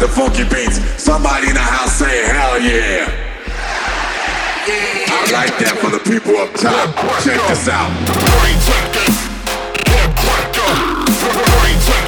The funky beats. Somebody in the house say hell yeah. I like that for the people up top. Check this out. Here